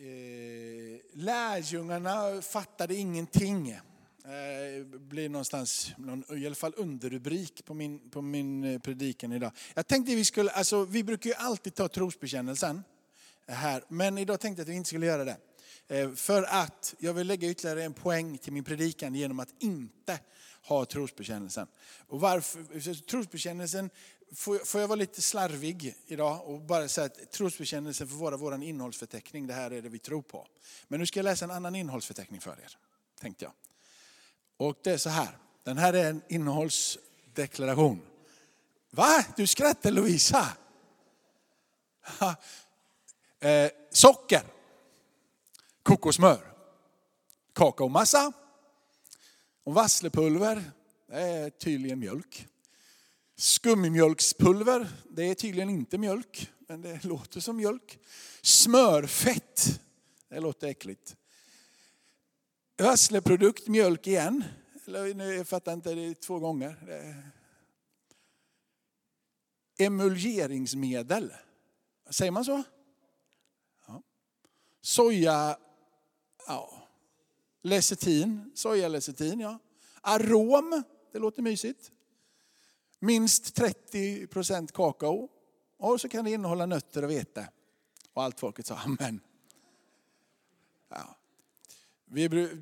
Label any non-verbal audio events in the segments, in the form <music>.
eh, lärjungarna fattade ingenting. Eh, blir någonstans, någon, i alla fall underrubrik på min, på min eh, predikan idag. Jag tänkte vi skulle, alltså vi brukar ju alltid ta trosbekännelsen här, men idag tänkte jag att vi inte skulle göra det. Eh, för att jag vill lägga ytterligare en poäng till min predikan genom att inte ha trosbekännelsen. Och varför? Trosbekännelsen, får jag, får jag vara lite slarvig idag och bara säga att trosbekännelsen får vara vår innehållsförteckning, det här är det vi tror på. Men nu ska jag läsa en annan innehållsförteckning för er, tänkte jag. Och det är så här, den här är en innehållsdeklaration. Va? Du skrattar Lovisa? eh, socker, kokosmör, kakaomassa och vasslepulver, det är tydligen mjölk. Skummimjölkspulver, det är tydligen inte mjölk, men det låter som mjölk. Smörfett, det låter äckligt. Vassleprodukt, mjölk igen. Eller, jag fattar inte, det är två gånger. Emulgeringsmedel, säger man så? Ja. Soja, ja. Lecetin, sojalecetin ja. Arom, det låter mysigt. Minst 30 procent kakao. Och så kan det innehålla nötter och vete. Och allt folket sa amen. Ja.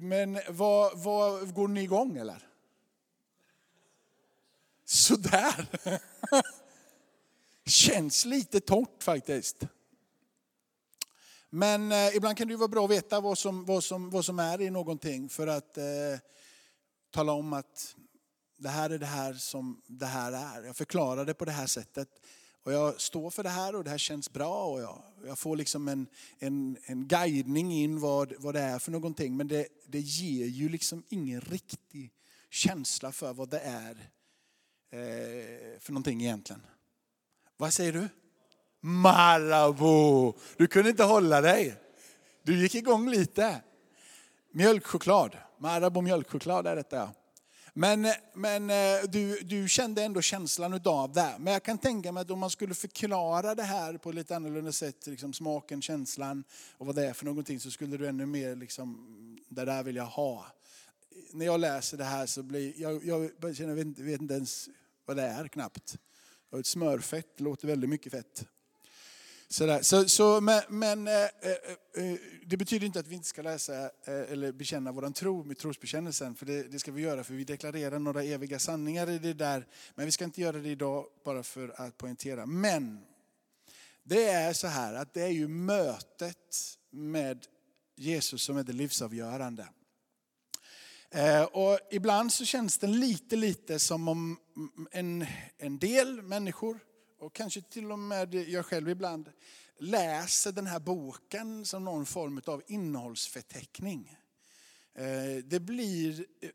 Men vad, vad, går ni igång eller? Sådär. <laughs> Känns lite torrt faktiskt. Men eh, ibland kan det vara bra att veta vad som, vad som, vad som är i någonting för att eh, tala om att det här är det här som det här är. Jag förklarar det på det här sättet. Och jag står för det här och det här känns bra. Och jag, jag får liksom en, en, en guidning in vad, vad det är för någonting. Men det, det ger ju liksom ingen riktig känsla för vad det är eh, för någonting egentligen. Vad säger du? Marabou! Du kunde inte hålla dig. Du gick igång lite. Mjölkchoklad. Marabou mjölkchoklad är detta ja. Men, men eh, du, du kände ändå känslan av det. Men jag kan tänka mig att om man skulle förklara det här på ett lite annorlunda sätt, liksom smaken, känslan och vad det är för någonting, så skulle du ännu mer, liksom, det där vill jag ha. När jag läser det här så blir jag, jag, jag vet, vet inte ens vad det är knappt. Ett smörfett låter väldigt mycket fett. Sådär. Så, så, men, men eh, eh, eh, det betyder inte att vi inte ska läsa eh, eller bekänna vår tro med trosbekännelsen. För det, det, ska vi göra för vi deklarerar några eviga sanningar i det där. Men vi ska inte göra det idag bara för att poängtera. Men det är så här att det är ju mötet med Jesus som är det livsavgörande. Eh, och ibland så känns det lite, lite som om en, en del människor och kanske till och med jag själv ibland, läser den här boken som någon form av innehållsförteckning. Eh, det blir eh,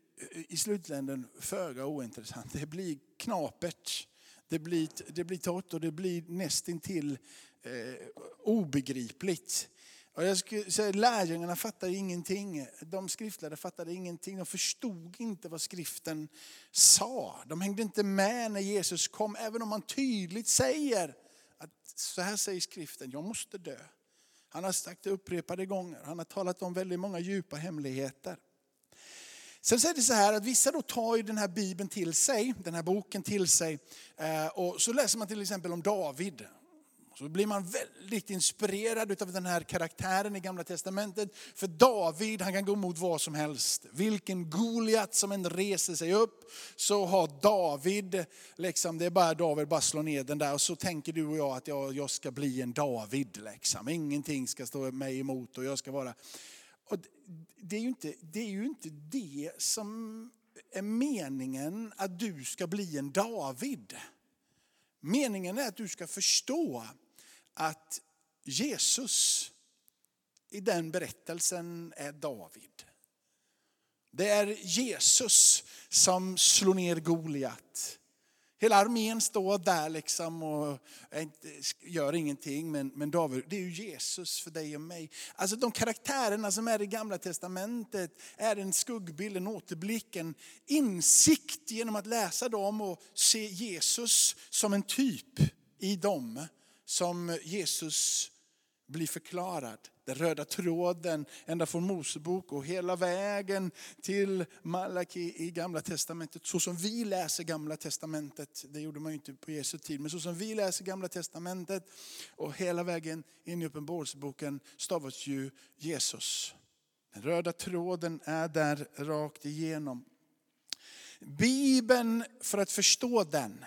i slutländen föga ointressant. Det blir knapert, det blir, det blir torrt och det blir nästintill eh, obegripligt. Och jag skulle säga, lärjungarna fattade ingenting. De skriftlärda fattade ingenting. De förstod inte vad skriften sa. De hängde inte med när Jesus kom, även om han tydligt säger att så här säger skriften, jag måste dö. Han har sagt det upprepade gånger. Han har talat om väldigt många djupa hemligheter. Sen så är det så här att vissa då tar ju den här bibeln till sig, den här boken till sig. Eh, och så läser man till exempel om David. Så blir man väldigt inspirerad av den här karaktären i gamla testamentet. För David, han kan gå emot vad som helst. Vilken Goliat som än reser sig upp, så har David, liksom, det är bara David, bara slå ner den där. Och så tänker du och jag att jag, jag ska bli en David. Liksom. Ingenting ska stå mig emot och jag ska vara... Och det, är ju inte, det är ju inte det som är meningen att du ska bli en David. Meningen är att du ska förstå att Jesus i den berättelsen är David. Det är Jesus som slår ner Goliat. Hela armén står där liksom och gör ingenting. Men, men David, det är ju Jesus för dig och mig. Alltså de karaktärerna som är i gamla testamentet är en skuggbild, en återblick, en insikt genom att läsa dem och se Jesus som en typ i dem som Jesus blir förklarad. Den röda tråden ända från Mosebok och hela vägen till Malaki i gamla testamentet. Så som vi läser gamla testamentet, det gjorde man ju inte på Jesu tid, men så som vi läser gamla testamentet och hela vägen in i Uppenbarelseboken stavas ju Jesus. Den röda tråden är där rakt igenom. Bibeln, för att förstå den,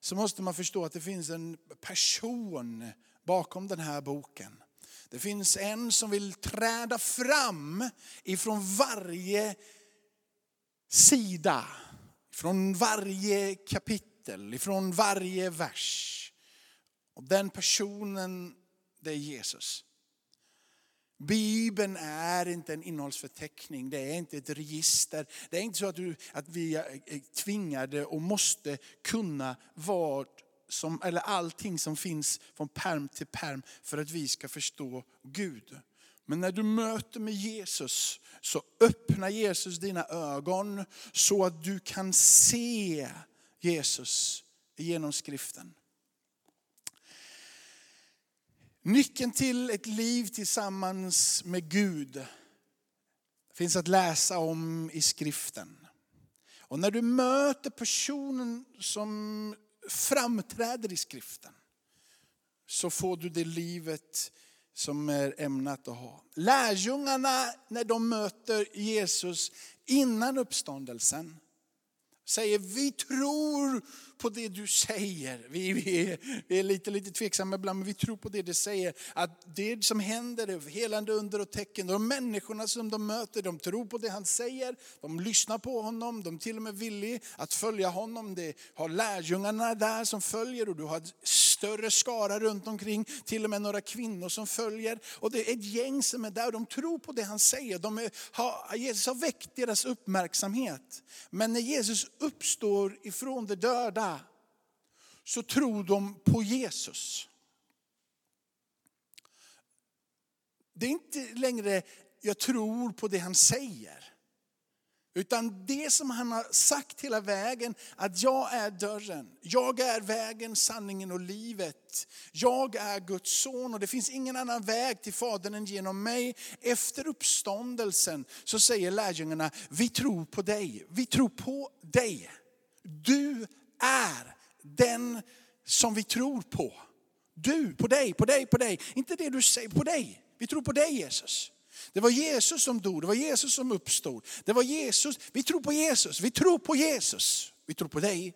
så måste man förstå att det finns en person bakom den här boken. Det finns en som vill träda fram ifrån varje sida, från varje kapitel, ifrån varje vers. Och den personen, det är Jesus. Bibeln är inte en innehållsförteckning, det är inte ett register. Det är inte så att, du, att vi är tvingade och måste kunna vad som, eller allting som finns från perm till perm för att vi ska förstå Gud. Men när du möter med Jesus så öppnar Jesus dina ögon så att du kan se Jesus genom skriften. Nyckeln till ett liv tillsammans med Gud finns att läsa om i skriften. Och när du möter personen som framträder i skriften så får du det livet som är ämnat att ha. Lärjungarna när de möter Jesus innan uppståndelsen säger vi tror på det du säger. Vi, vi, är, vi är lite, lite tveksamma ibland, men vi tror på det du säger. Att det som händer är helande under och tecken. De människorna som de möter, de tror på det han säger. De lyssnar på honom, de är till och med villiga att följa honom. Det har lärjungarna där som följer och du har större skara runt omkring. Till och med några kvinnor som följer. Och det är ett gäng som är där och de tror på det han säger. De är, har, Jesus har väckt deras uppmärksamhet. Men när Jesus uppstår ifrån de döda så tror de på Jesus. Det är inte längre, jag tror på det han säger. Utan det som han har sagt hela vägen, att jag är dörren, jag är vägen, sanningen och livet. Jag är Guds son och det finns ingen annan väg till Fadern än genom mig. Efter uppståndelsen så säger lärjungarna, vi tror på dig, vi tror på dig. Du är den som vi tror på. Du, på dig, på dig, på dig. Inte det du säger, på dig. Vi tror på dig Jesus. Det var Jesus som dog, det var Jesus som uppstod. Det var Jesus, vi tror på Jesus, vi tror på Jesus. Vi tror på dig.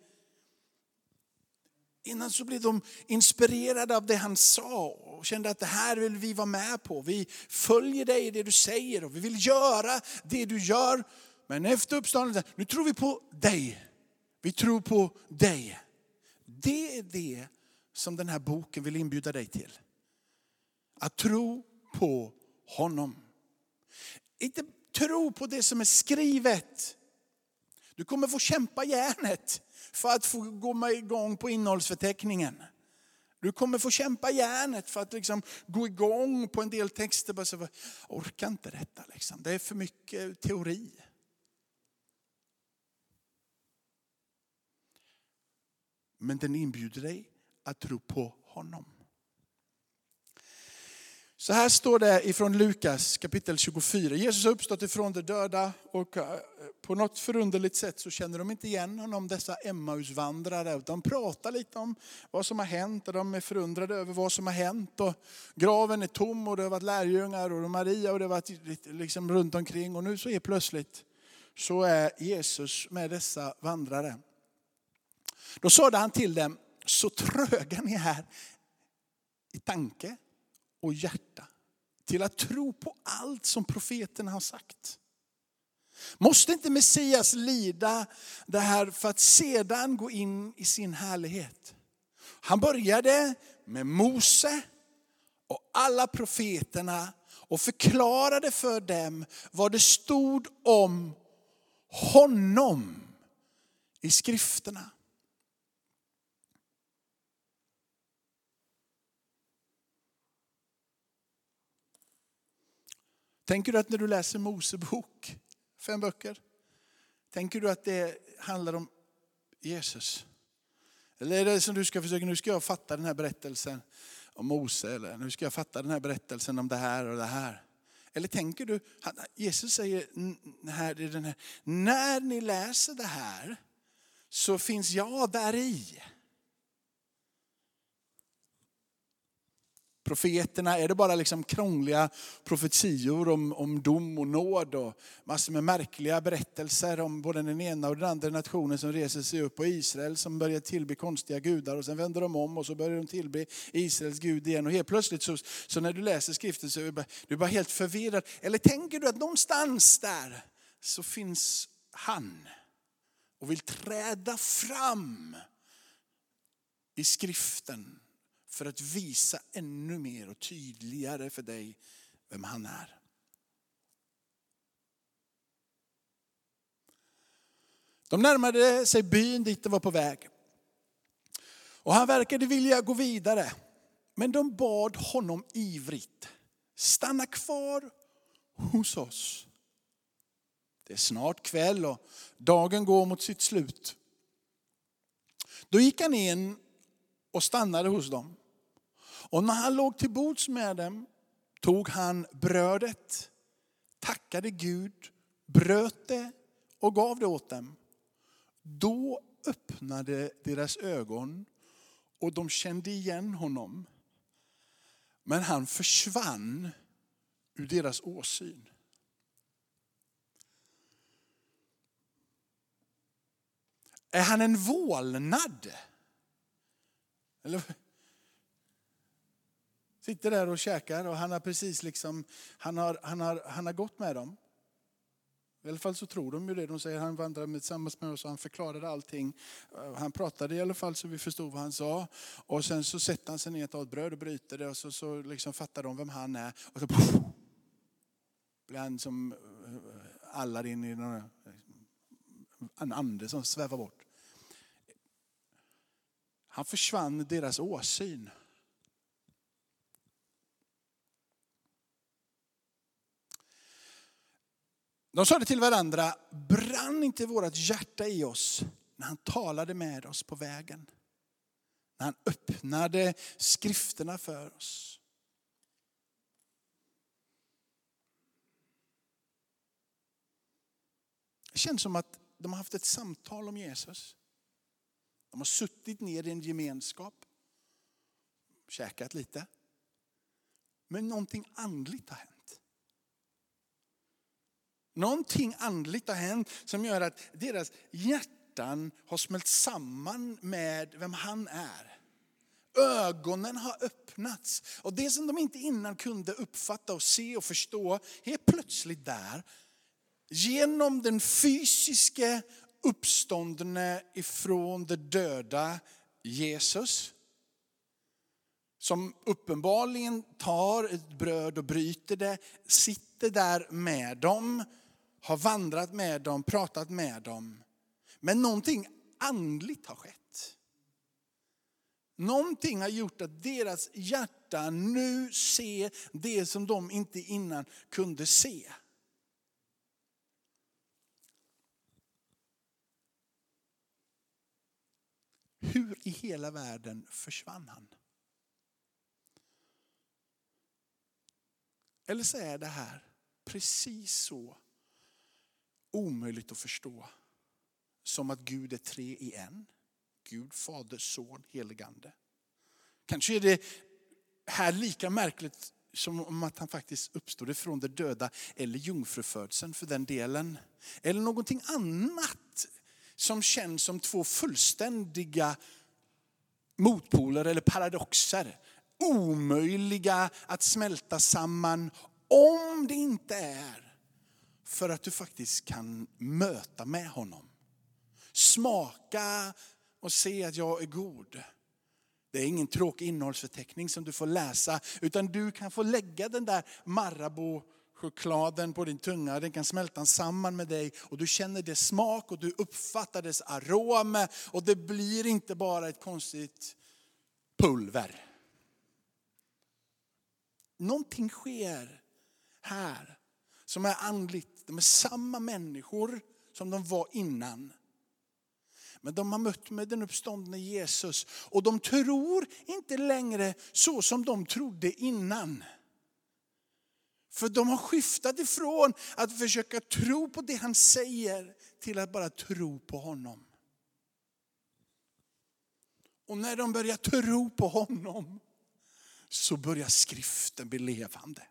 Innan så blev de inspirerade av det han sa och kände att det här vill vi vara med på. Vi följer dig i det du säger och vi vill göra det du gör. Men efter uppståndelsen, nu tror vi på dig. Vi tror på dig. Det är det som den här boken vill inbjuda dig till. Att tro på honom. Inte tro på det som är skrivet. Du kommer få kämpa järnet för att få gå igång på innehållsförteckningen. Du kommer få kämpa järnet för att liksom gå igång på en del texter. Bara så, jag orkar inte detta, liksom. det är för mycket teori. Men den inbjuder dig att tro på honom. Så här står det ifrån Lukas kapitel 24. Jesus har uppstått ifrån de döda och eh, på något förunderligt sätt så känner de inte igen honom, dessa Emmausvandrare. De pratar lite om vad som har hänt och de är förundrade över vad som har hänt. Och graven är tom och det har varit lärjungar och Maria och det har varit liksom runt omkring. Och nu så är plötsligt så är Jesus med dessa vandrare. Då sade han till dem, så tröga ni är i tanke och hjärta till att tro på allt som profeten har sagt. Måste inte Messias lida det här för att sedan gå in i sin härlighet? Han började med Mose och alla profeterna och förklarade för dem vad det stod om honom i skrifterna. Tänker du att när du läser Mosebok, fem böcker, tänker du att det handlar om Jesus? Eller är det som du ska försöka, nu ska jag fatta den här berättelsen. om Mose, eller nu ska jag fatta den här berättelsen om det här och det här. Eller tänker du, Jesus säger här, den här, när ni läser det här så finns jag där i. Profeterna, är det bara liksom krångliga profetior om, om dom och nåd och massor med märkliga berättelser om både den ena och den andra nationen som reser sig upp och Israel som börjar tillbe konstiga gudar och sen vänder de om och så börjar de tillbe Israels Gud igen. Och helt plötsligt så, så när du läser skriften så är du bara, du är bara helt förvirrad. Eller tänker du att någonstans där så finns han och vill träda fram i skriften för att visa ännu mer och tydligare för dig vem han är. De närmade sig byn dit de var på väg. Och han verkade vilja gå vidare. Men de bad honom ivrigt, stanna kvar hos oss. Det är snart kväll och dagen går mot sitt slut. Då gick han in och stannade hos dem. Och när han låg till bords med dem tog han brödet, tackade Gud, bröt det och gav det åt dem. Då öppnade deras ögon och de kände igen honom. Men han försvann ur deras åsyn. Är han en vålnad? Eller Sitter där och käkar och han har precis liksom, han har, han har, han har gått med dem. I alla fall så tror de ju det. De säger att han vandrade tillsammans med oss och han förklarade allting. Eh, han pratade i alla fall så vi förstod vad han sa. Och sen så sätter han sig ner, och tar ett bröd och bryter det och så, så liksom fattar de vem han är. Och så poff, blir han som eh, Allar Aladdin i någon, eh, en ande som svävar bort. Han försvann deras åsyn. De sa det till varandra, brann inte vårt hjärta i oss när han talade med oss på vägen? När han öppnade skrifterna för oss. Det känns som att de har haft ett samtal om Jesus. De har suttit ner i en gemenskap, käkat lite. Men någonting andligt har hänt. Någonting andligt har hänt som gör att deras hjärtan har smält samman med vem han är. Ögonen har öppnats. Och det som de inte innan kunde uppfatta och se och förstå, är plötsligt där, genom den fysiska uppståndne ifrån de döda Jesus, som uppenbarligen tar ett bröd och bryter det, sitter där med dem har vandrat med dem, pratat med dem. Men någonting andligt har skett. Någonting har gjort att deras hjärta nu ser det som de inte innan kunde se. Hur i hela världen försvann han? Eller så är det här precis så omöjligt att förstå. Som att Gud är tre i en. Gud, Fader, Son, Heligande. Kanske är det här lika märkligt som om att han faktiskt uppstod ifrån de döda eller jungfrufödseln för den delen. Eller någonting annat som känns som två fullständiga motpoler eller paradoxer. Omöjliga att smälta samman om det inte är för att du faktiskt kan möta med honom. Smaka och se att jag är god. Det är ingen tråkig innehållsförteckning som du får läsa, utan du kan få lägga den där Marabou-chokladen på din tunga. Den kan smälta samman med dig och du känner dess smak och du uppfattar dess arom. Och det blir inte bara ett konstigt pulver. Någonting sker här som är andligt. De är samma människor som de var innan. Men de har mött med den uppståndne Jesus och de tror inte längre så som de trodde innan. För de har skiftat ifrån att försöka tro på det han säger till att bara tro på honom. Och när de börjar tro på honom så börjar skriften bli levande.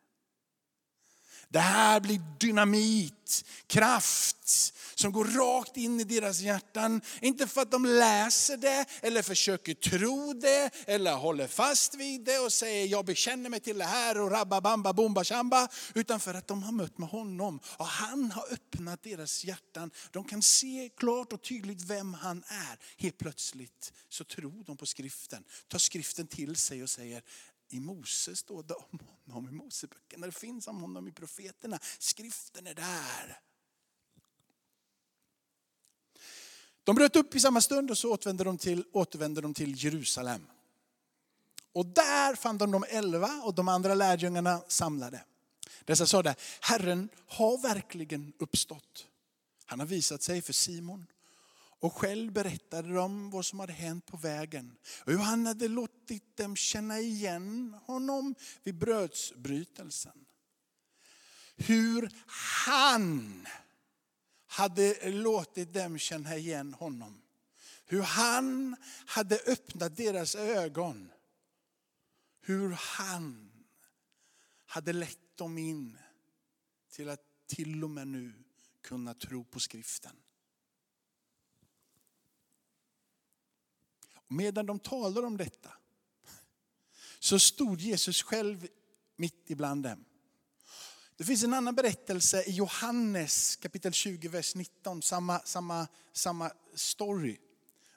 Det här blir dynamit, kraft som går rakt in i deras hjärtan. Inte för att de läser det eller försöker tro det eller håller fast vid det och säger jag bekänner mig till det här och rabba bamba bomba chamba. Utan för att de har mött med honom och han har öppnat deras hjärtan. De kan se klart och tydligt vem han är. Helt plötsligt så tror de på skriften, tar skriften till sig och säger i Mose står det om honom i Moseböckerna. Det finns om honom i profeterna. Skriften är där. De bröt upp i samma stund och så återvände de till, återvände de till Jerusalem. Och där fann de de elva och de andra lärjungarna samlade. Dessa sade, Herren har verkligen uppstått. Han har visat sig för Simon och själv berättade de vad som hade hänt på vägen. Och hur han hade låtit dem känna igen honom vid brödsbrytelsen. Hur han hade låtit dem känna igen honom. Hur han hade öppnat deras ögon. Hur han hade lett dem in till att till och med nu kunna tro på skriften. Medan de talar om detta så stod Jesus själv mitt ibland dem. Det finns en annan berättelse i Johannes kapitel 20, vers 19, samma, samma, samma story.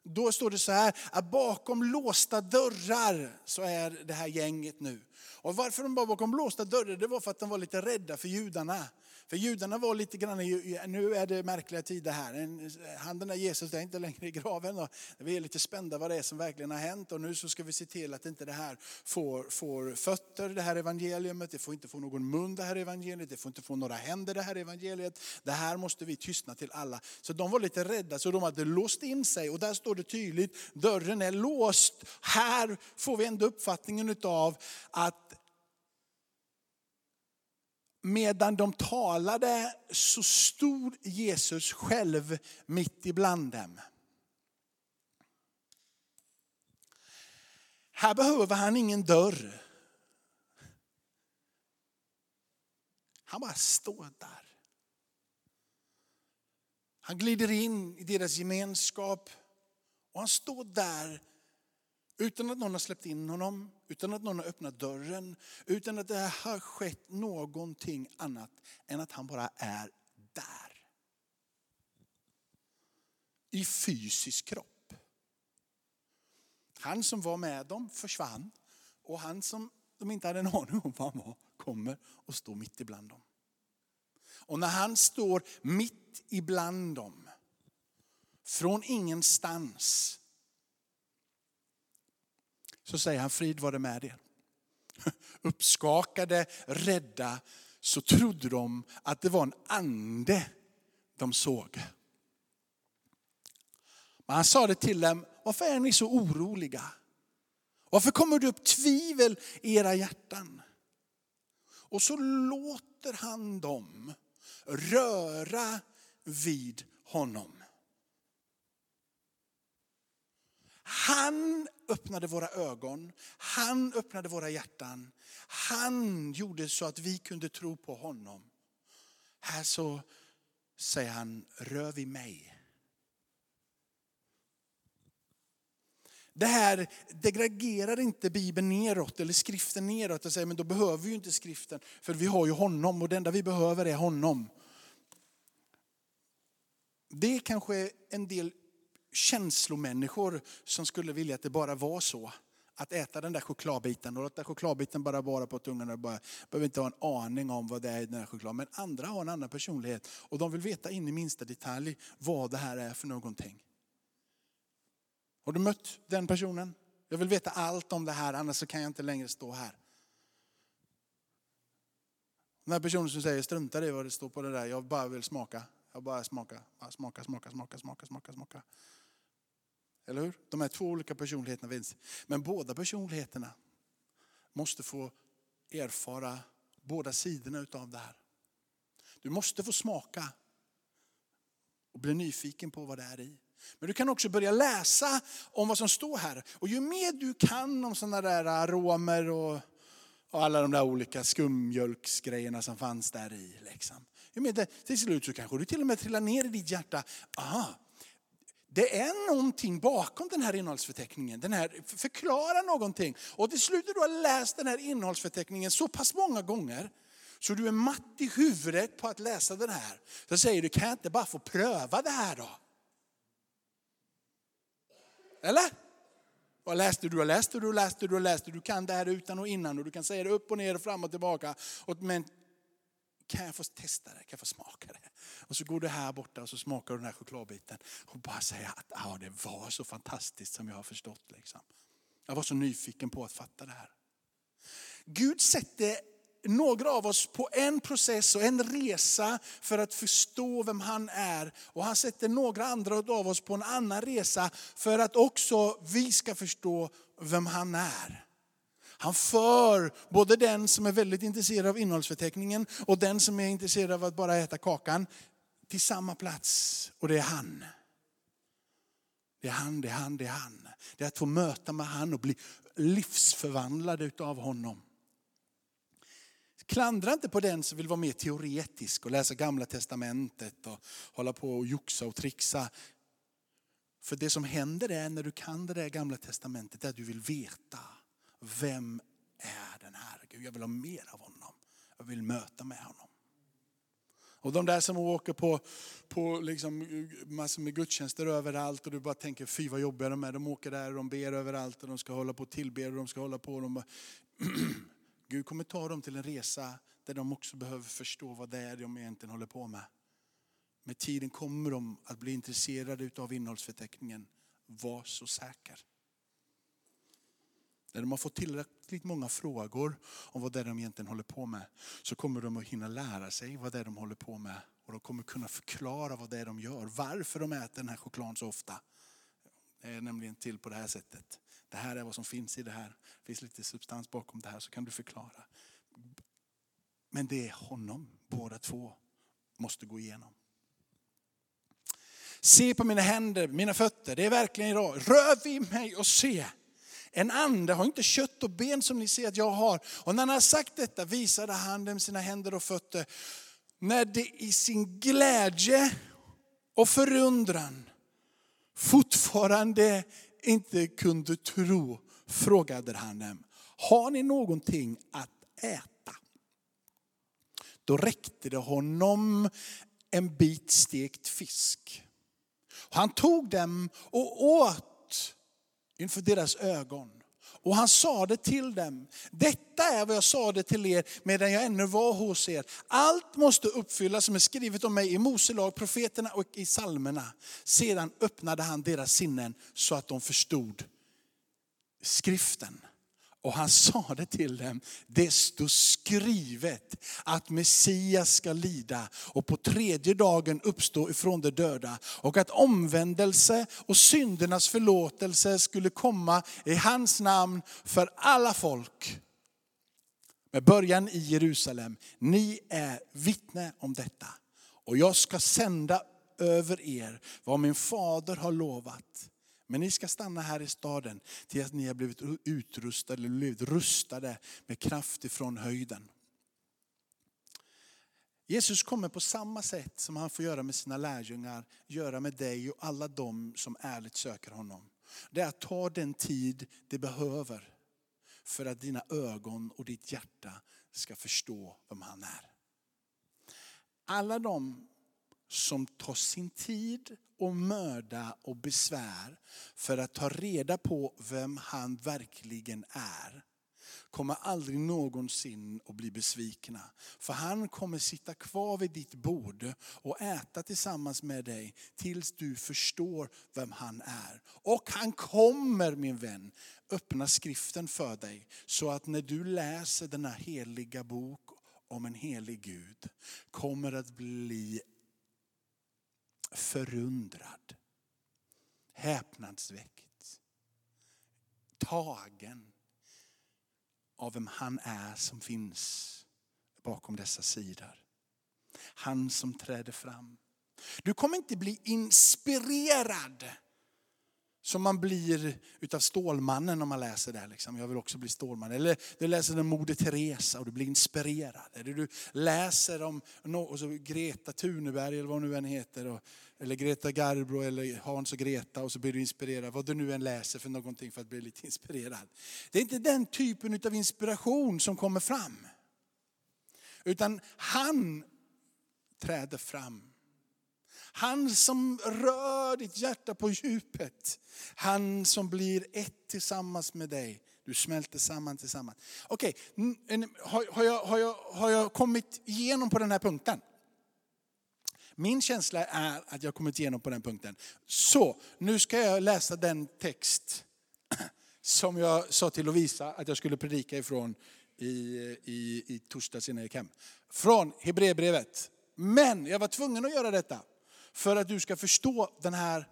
Då står det så här, att bakom låsta dörrar så är det här gänget nu. Och varför de var bakom låsta dörrar, det var för att de var lite rädda för judarna. För judarna var lite grann, nu är det märkliga tider här. Han den där Jesus är inte längre i graven. Och vi är lite spända vad det är som verkligen har hänt. Och nu så ska vi se till att inte det här får, får fötter, det här evangeliet, Det får inte få någon mun, det här evangeliet. Det får inte få några händer, det här evangeliet. Det här måste vi tystna till alla. Så de var lite rädda, så de hade låst in sig. Och där står det tydligt, dörren är låst. Här får vi ändå uppfattningen av att medan de talade så stod Jesus själv mitt ibland dem. Här behöver han ingen dörr. Han bara står där. Han glider in i deras gemenskap och han står där utan att någon har släppt in honom, utan att någon har öppnat dörren, utan att det har skett någonting annat än att han bara är där. I fysisk kropp. Han som var med dem försvann och han som de inte hade en aning om var han var kommer och står mitt ibland dem. Och när han står mitt ibland dem, från ingenstans, så säger han, frid var det med er. <laughs> Uppskakade, rädda, så trodde de att det var en ande de såg. Men han sa det till dem, varför är ni så oroliga? Varför kommer det upp tvivel i era hjärtan? Och så låter han dem röra vid honom. Han öppnade våra ögon, han öppnade våra hjärtan. Han gjorde så att vi kunde tro på honom. Här så säger han, rör vid mig. Det här degraderar inte Bibeln neråt eller skriften neråt och säger men då behöver vi ju inte skriften för vi har ju honom och det enda vi behöver är honom. Det är kanske en del känslomänniskor som skulle vilja att det bara var så. Att äta den där chokladbiten och låta chokladbiten bara vara på tungan och bara, behöver inte ha en aning om vad det är i den här chokladen. Men andra har en annan personlighet och de vill veta in i minsta detalj vad det här är för någonting. Har du mött den personen? Jag vill veta allt om det här annars kan jag inte längre stå här. Den här personen som säger strunta i vad det står på det där, jag bara vill smaka. Jag bara smaka, smaka, smaka, smaka, smaka, smaka, smaka. Eller hur? De här två olika personligheterna finns. Men båda personligheterna måste få erfara båda sidorna utav det här. Du måste få smaka och bli nyfiken på vad det är i. Men du kan också börja läsa om vad som står här. Och ju mer du kan om sådana där äh, aromer och, och alla de där olika skummjölksgrejerna som fanns där i. Liksom. Ju mer det, till slut så kanske du till och med trillar ner i ditt hjärta. Aha, det är någonting bakom den här innehållsförteckningen. Den här förklarar någonting. Och till slut när du har läst den här innehållsförteckningen så pass många gånger så du är matt i huvudet på att läsa den här. Så säger du, kan jag inte bara få pröva det här då? Eller? Vad läste du? Läste du? Läste du? Läste du? kan det här utan och innan och du kan säga det upp och ner och fram och tillbaka. Men kan jag få testa det? Kan jag få smaka det? Och så går du här borta och så smakar du den här chokladbiten och bara säger att ah, det var så fantastiskt som jag har förstått. Liksom. Jag var så nyfiken på att fatta det här. Gud sätter några av oss på en process och en resa för att förstå vem han är. Och han sätter några andra av oss på en annan resa för att också vi ska förstå vem han är. Han för både den som är väldigt intresserad av innehållsförteckningen och den som är intresserad av att bara äta kakan till samma plats. Och det är han. Det är han, det är han, det är han. Det är att få möta med han och bli livsförvandlad utav honom. Klandra inte på den som vill vara mer teoretisk och läsa gamla testamentet och hålla på och joxa och trixa. För det som händer är när du kan det där gamla testamentet är att du vill veta vem är den här Gud? Jag vill ha mer av honom. Jag vill möta med honom. Och de där som åker på, på liksom massor med gudstjänster överallt och du bara tänker fy vad jobbiga de är. De åker där och de ber överallt och de ska hålla på och tillbe och de ska hålla på. Och de <clears throat> Gud kommer ta dem till en resa där de också behöver förstå vad det är de egentligen håller på med. Med tiden kommer de att bli intresserade av innehållsförteckningen. Var så säker. När de har fått tillräckligt många frågor om vad det är de egentligen håller på med så kommer de att hinna lära sig vad det är de håller på med. Och de kommer kunna förklara vad det är de gör. Varför de äter den här chokladen så ofta. Det är nämligen till på det här sättet. Det här är vad som finns i det här. Det finns lite substans bakom det här så kan du förklara. Men det är honom båda två måste gå igenom. Se på mina händer, mina fötter, det är verkligen idag. Rör vid mig och se. En ande har inte kött och ben som ni ser att jag har. Och när han har sagt detta visade han dem sina händer och fötter. När det i sin glädje och förundran fortfarande inte kunde tro frågade han dem, har ni någonting att äta? Då räckte det honom en bit stekt fisk. Han tog dem och åt inför deras ögon. Och han sade till dem, detta är vad jag sade till er medan jag ännu var hos er. Allt måste uppfyllas som är skrivet om mig i Mose lag, profeterna och i psalmerna. Sedan öppnade han deras sinnen så att de förstod skriften. Och han sade till dem, det står skrivet att Messias ska lida och på tredje dagen uppstå ifrån de döda. Och att omvändelse och syndernas förlåtelse skulle komma i hans namn för alla folk. Med början i Jerusalem. Ni är vittne om detta. Och jag ska sända över er vad min fader har lovat. Men ni ska stanna här i staden till att ni har blivit utrustade, eller blivit rustade med kraft ifrån höjden. Jesus kommer på samma sätt som han får göra med sina lärjungar, göra med dig och alla de som ärligt söker honom. Det är att ta den tid det behöver för att dina ögon och ditt hjärta ska förstå vem han är. Alla de som tar sin tid och möda och besvär för att ta reda på vem han verkligen är kommer aldrig någonsin att bli besvikna. För han kommer sitta kvar vid ditt bord och äta tillsammans med dig tills du förstår vem han är. Och han kommer min vän öppna skriften för dig så att när du läser denna heliga bok om en helig Gud kommer att bli förundrad häpnadsväckt. Tagen av vem han är som finns bakom dessa sidor. Han som träder fram. Du kommer inte bli inspirerad som man blir utav Stålmannen om man läser det. Liksom. Jag vill också bli Stålman. Eller du läser om Moder Teresa och du blir inspirerad. Eller du läser om och så Greta Thunberg eller vad hon nu än heter. Och, eller Greta Garbro eller Hans och Greta och så blir du inspirerad. Vad du nu än läser för någonting för att bli lite inspirerad. Det är inte den typen av inspiration som kommer fram. Utan han träder fram. Han som rör ditt hjärta på djupet. Han som blir ett tillsammans med dig. Du smälter samman tillsammans. Okej, okay. har, har, jag, har, jag, har jag kommit igenom på den här punkten? Min känsla är att jag har kommit igenom på den punkten. Så, nu ska jag läsa den text <clears throat> som jag sa till Lovisa att jag skulle predika ifrån i, i, i torsdags innan jag gick hem. Från Hebreerbrevet. Men jag var tvungen att göra detta för att du ska förstå den här,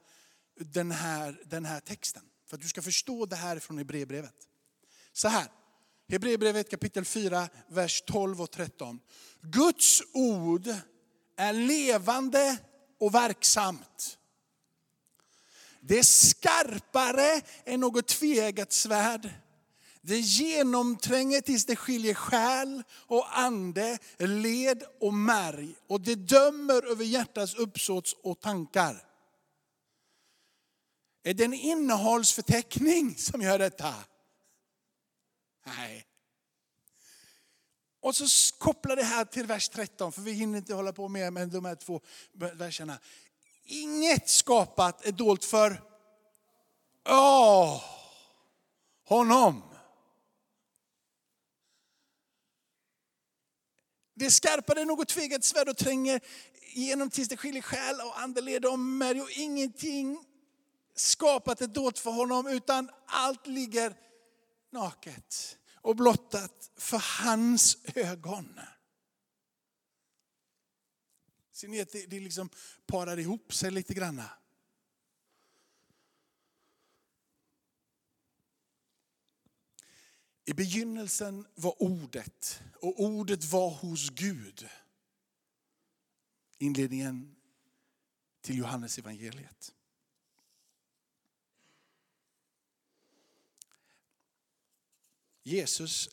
den här, den här texten. För att du ska förstå det här från Hebreerbrevet. Så här, Hebreerbrevet kapitel 4, vers 12 och 13. Guds ord är levande och verksamt. Det är skarpare än något tveeggat svärd det genomtränger tills det skiljer själ och ande, led och märg. Och det dömer över hjärtats uppsåts och tankar. Är det en innehållsförteckning som gör detta? Nej. Och så kopplar det här till vers 13, för vi hinner inte hålla på mer med de här två verserna. Inget skapat är dolt för oh, honom. Det är skarpare än något tvegat svärd och tränger igenom tills det skiljer själ och andeled om och märg. Och ingenting skapat är dolt för honom, utan allt ligger naket och blottat för hans ögon. Ser ni att det, det liksom parar ihop sig lite grann? I begynnelsen var ordet och ordet var hos Gud. Inledningen till Johannes evangeliet. Jesus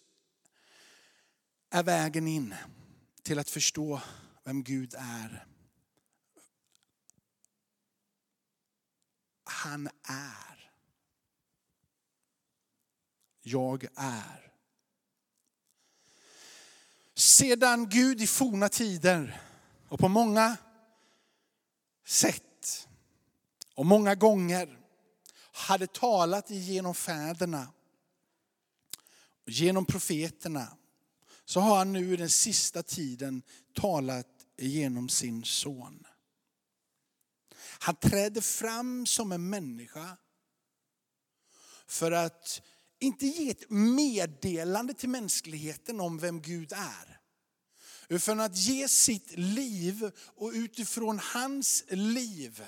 är vägen in till att förstå vem Gud är. Han är jag är. Sedan Gud i forna tider och på många sätt och många gånger hade talat genom fäderna, genom profeterna, så har han nu i den sista tiden talat genom sin son. Han trädde fram som en människa för att inte ge ett meddelande till mänskligheten om vem Gud är. Utan att ge sitt liv och utifrån hans liv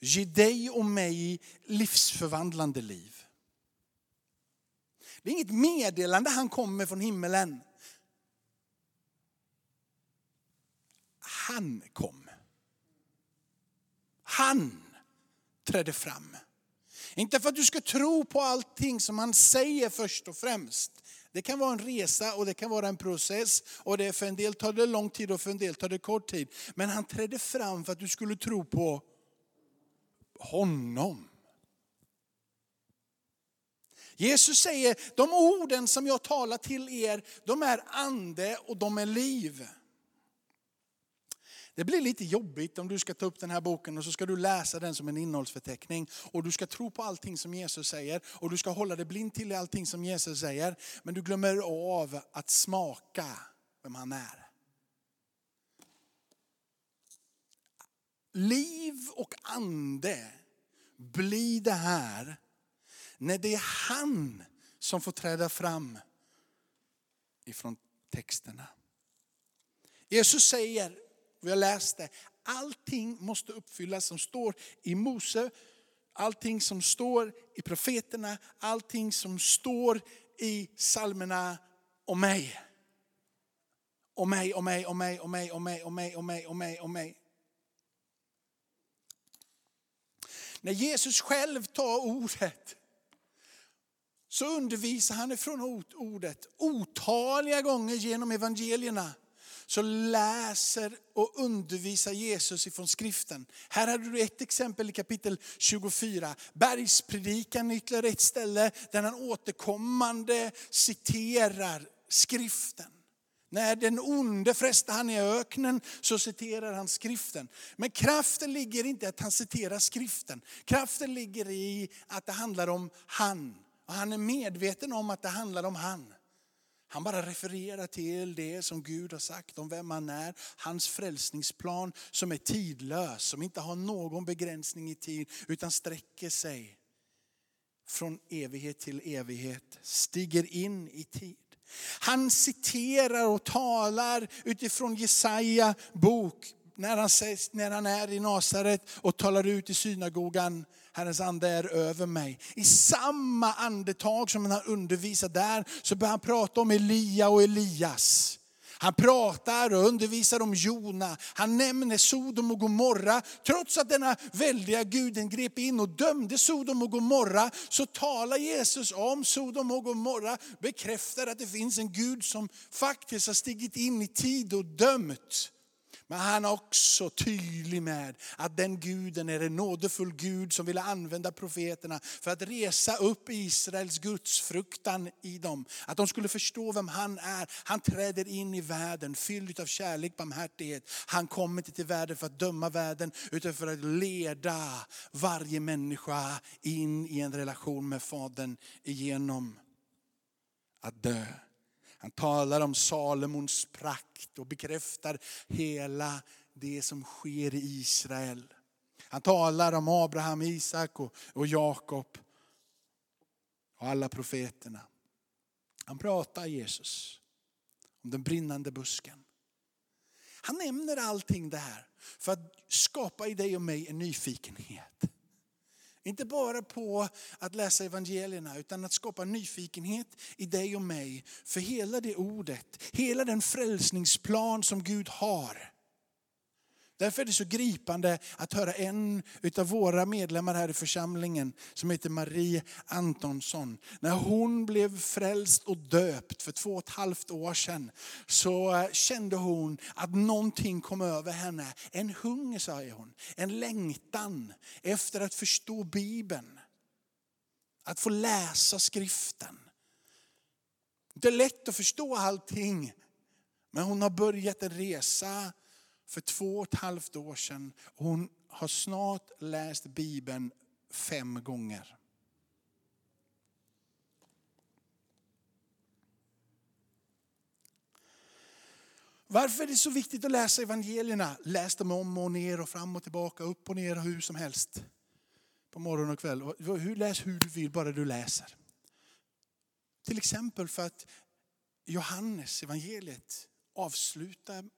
ge dig och mig livsförvandlande liv. Det är inget meddelande han kommer från himmelen. Han kom. Han trädde fram. Inte för att du ska tro på allting som han säger först och främst. Det kan vara en resa och det kan vara en process. Och det för en del tar det lång tid och för en del tar det kort tid. Men han trädde fram för att du skulle tro på honom. Jesus säger, de orden som jag talar till er, de är ande och de är liv. Det blir lite jobbigt om du ska ta upp den här boken och så ska du läsa den som en innehållsförteckning. Och du ska tro på allting som Jesus säger och du ska hålla dig blind till allting som Jesus säger. Men du glömmer av att smaka vem han är. Liv och ande blir det här när det är han som får träda fram ifrån texterna. Jesus säger vi har läst det. Allting måste uppfyllas som står i Mose allting som står i profeterna, allting som står i psalmerna om mig. Om mig, om mig, om mig, om mig, om mig, om mig, om mig, om mig, om mig. När Jesus själv tar ordet så undervisar han ifrån ordet otaliga gånger genom evangelierna. Så läser och undervisar Jesus ifrån skriften. Här hade du ett exempel i kapitel 24. Bergspredikan ytterligare ett ställe där han återkommande citerar skriften. När den onde frestar han i öknen så citerar han skriften. Men kraften ligger inte i att han citerar skriften. Kraften ligger i att det handlar om han. Och han är medveten om att det handlar om han. Han bara refererar till det som Gud har sagt om vem han är. Hans frälsningsplan som är tidlös, som inte har någon begränsning i tid utan sträcker sig från evighet till evighet. Stiger in i tid. Han citerar och talar utifrån Jesaja bok när han, när han är i Nasaret och talar ut i synagogan. Herrens ande är över mig. I samma andetag som han undervisar där så börjar han prata om Elia och Elias. Han pratar och undervisar om Jona. Han nämner Sodom och Gomorra. Trots att denna väldiga guden grep in och dömde Sodom och Gomorra så talar Jesus om Sodom och Gomorra. Bekräftar att det finns en Gud som faktiskt har stigit in i tid och dömt. Men han är också tydlig med att den guden är en nådefull Gud som ville använda profeterna för att resa upp Israels gudsfruktan i dem. Att de skulle förstå vem han är. Han träder in i världen fylld av kärlek, barmhärtighet. Han kommer inte till världen för att döma världen utan för att leda varje människa in i en relation med Fadern genom att dö. Han talar om Salomons prakt och bekräftar hela det som sker i Israel. Han talar om Abraham, Isak och, och Jakob och alla profeterna. Han pratar Jesus om den brinnande busken. Han nämner allting det här för att skapa i dig och mig en nyfikenhet. Inte bara på att läsa evangelierna utan att skapa nyfikenhet i dig och mig för hela det ordet, hela den frälsningsplan som Gud har. Därför är det så gripande att höra en av våra medlemmar här i församlingen som heter Marie Antonsson. När hon blev frälst och döpt för två och ett halvt år sedan så eh, kände hon att någonting kom över henne. En hunger säger hon, en längtan efter att förstå Bibeln. Att få läsa skriften. Det är lätt att förstå allting men hon har börjat en resa för två och ett halvt år sedan. Hon har snart läst Bibeln fem gånger. Varför är det så viktigt att läsa evangelierna? Läs dem om och ner och fram och tillbaka, upp och ner hur som helst. På morgon och kväll. Hur, läs hur du vill, bara du läser. Till exempel för att Johannes evangeliet avslutar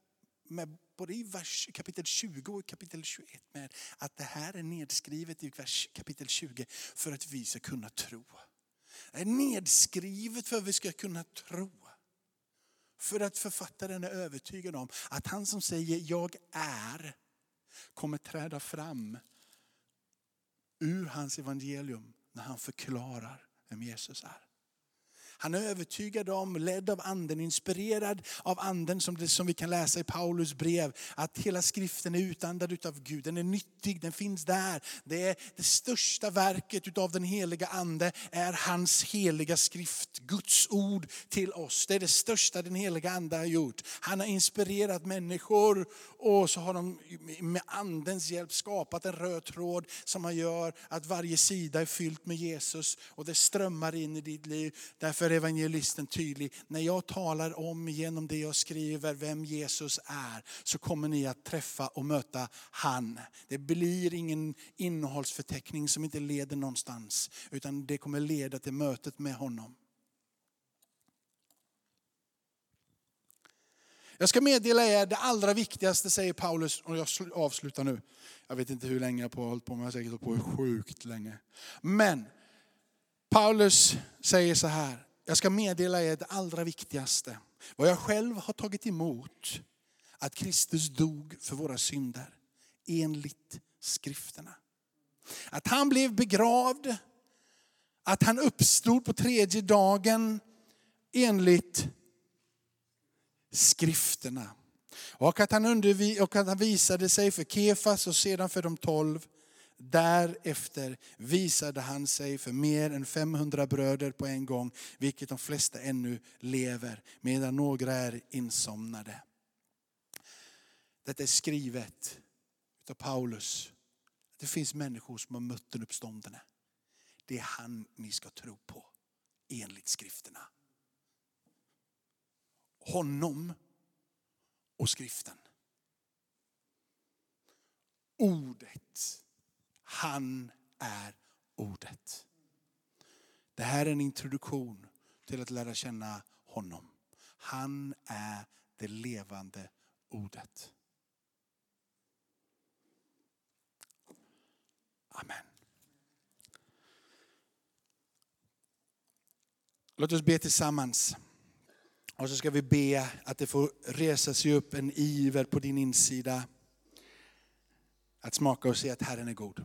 med både i vers, kapitel 20 och kapitel 21 med att det här är nedskrivet i vers, kapitel 20 för att vi ska kunna tro. Det är nedskrivet för att vi ska kunna tro. För att författaren är övertygad om att han som säger jag är kommer träda fram ur hans evangelium när han förklarar vem Jesus är. Han är övertygad om, ledd av anden, inspirerad av anden som, det, som vi kan läsa i Paulus brev. Att hela skriften är utandad utav Gud, den är nyttig, den finns där. Det, är det största verket utav den heliga ande är hans heliga skrift, Guds ord till oss. Det är det största den heliga ande har gjort. Han har inspirerat människor och så har de med andens hjälp skapat en röd tråd som gör att varje sida är fyllt med Jesus och det strömmar in i ditt liv. Därför är evangelisten tydlig. När jag talar om genom det jag skriver vem Jesus är så kommer ni att träffa och möta han. Det blir ingen innehållsförteckning som inte leder någonstans utan det kommer leda till mötet med honom. Jag ska meddela er det allra viktigaste, säger Paulus. Och jag avslutar nu. Jag vet inte hur länge jag har hållit på, men jag har säkert hållit på sjukt länge. Men Paulus säger så här. Jag ska meddela er det allra viktigaste. Vad jag själv har tagit emot. Att Kristus dog för våra synder. Enligt skrifterna. Att han blev begravd. Att han uppstod på tredje dagen enligt skrifterna. Och att, han undervi- och att han visade sig för Kefas och sedan för de tolv. Därefter visade han sig för mer än 500 bröder på en gång, vilket de flesta ännu lever, medan några är insomnade. Detta är skrivet av Paulus. Det finns människor som har mött den uppståndne. Det är han ni ska tro på, enligt skrifterna honom och skriften. Ordet. Han är ordet. Det här är en introduktion till att lära känna honom. Han är det levande ordet. Amen. Låt oss be tillsammans. Och så ska vi be att det får resa sig upp en iver på din insida. Att smaka och se att Herren är god.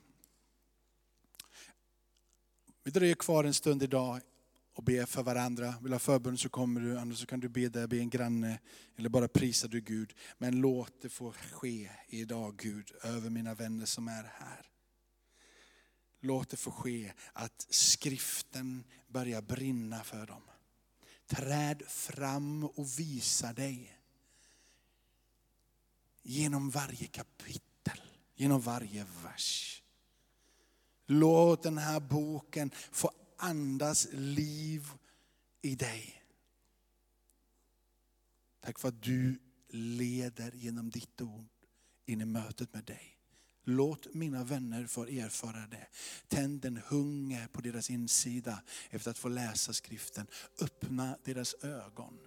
Vi dröjer kvar en stund idag och ber för varandra. Vill ha förbund så kommer du, annars så kan du be där, be en granne eller bara prisa du Gud. Men låt det få ske idag Gud över mina vänner som är här. Låt det få ske att skriften börjar brinna för dem. Träd fram och visa dig. Genom varje kapitel, genom varje vers. Låt den här boken få andas liv i dig. Tack för att du leder genom ditt ord in i mötet med dig. Låt mina vänner få erfara det. Tänd en hunger på deras insida efter att få läsa skriften. Öppna deras ögon.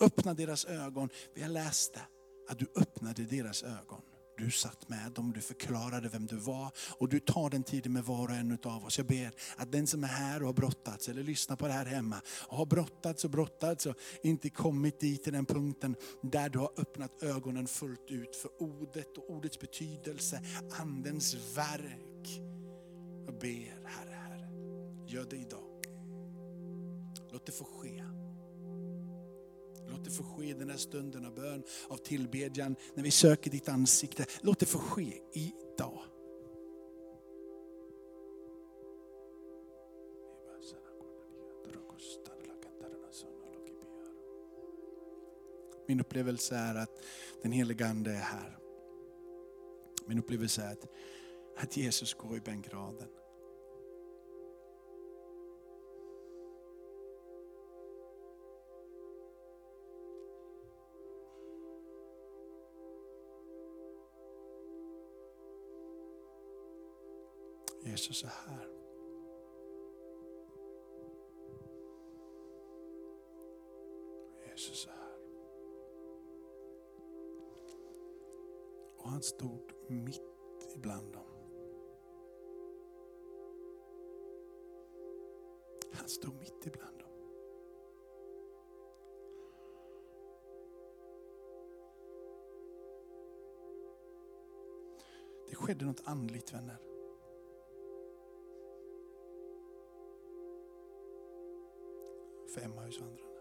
Öppna deras ögon. Vi har läst det, att du öppnade deras ögon. Du satt med dem, du förklarade vem du var och du tar den tiden med var och en av oss. Jag ber att den som är här och har brottats eller lyssnar på det här hemma och har brottats och brottats och inte kommit dit till den punkten där du har öppnat ögonen fullt ut för ordet och ordets betydelse, andens verk. Jag ber Herre, Herre, gör det idag. Låt det få ske. Låt det få ske i den här stunden av bön, av tillbedjan, när vi söker ditt ansikte. Låt det få ske idag. Min upplevelse är att den heliga Ande är här. Min upplevelse är att, att Jesus går i bänkraden. Jesus är här. Jesus är här. Och han stod mitt ibland dem. Han stod mitt ibland dem. Det skedde något andligt vänner. För Emmausvandrarna.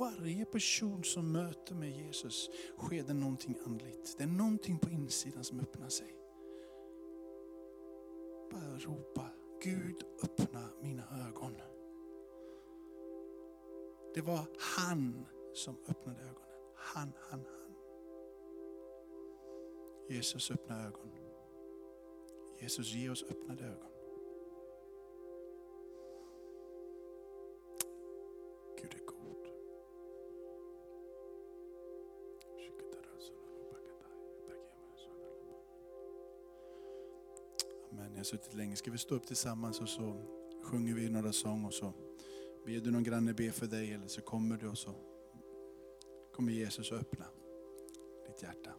Varje person som möter med Jesus sker det någonting andligt. Det är någonting på insidan som öppnar sig. Bara ropa, Gud öppna mina ögon. Det var han som öppnade ögonen. Han, han, han. Jesus öppna ögon. Jesus ge oss öppnade ögon. Har suttit länge. Ska vi stå upp tillsammans och så sjunger vi några sånger och så ber du någon granne be för dig eller så kommer du och så kommer Jesus att öppna ditt hjärta.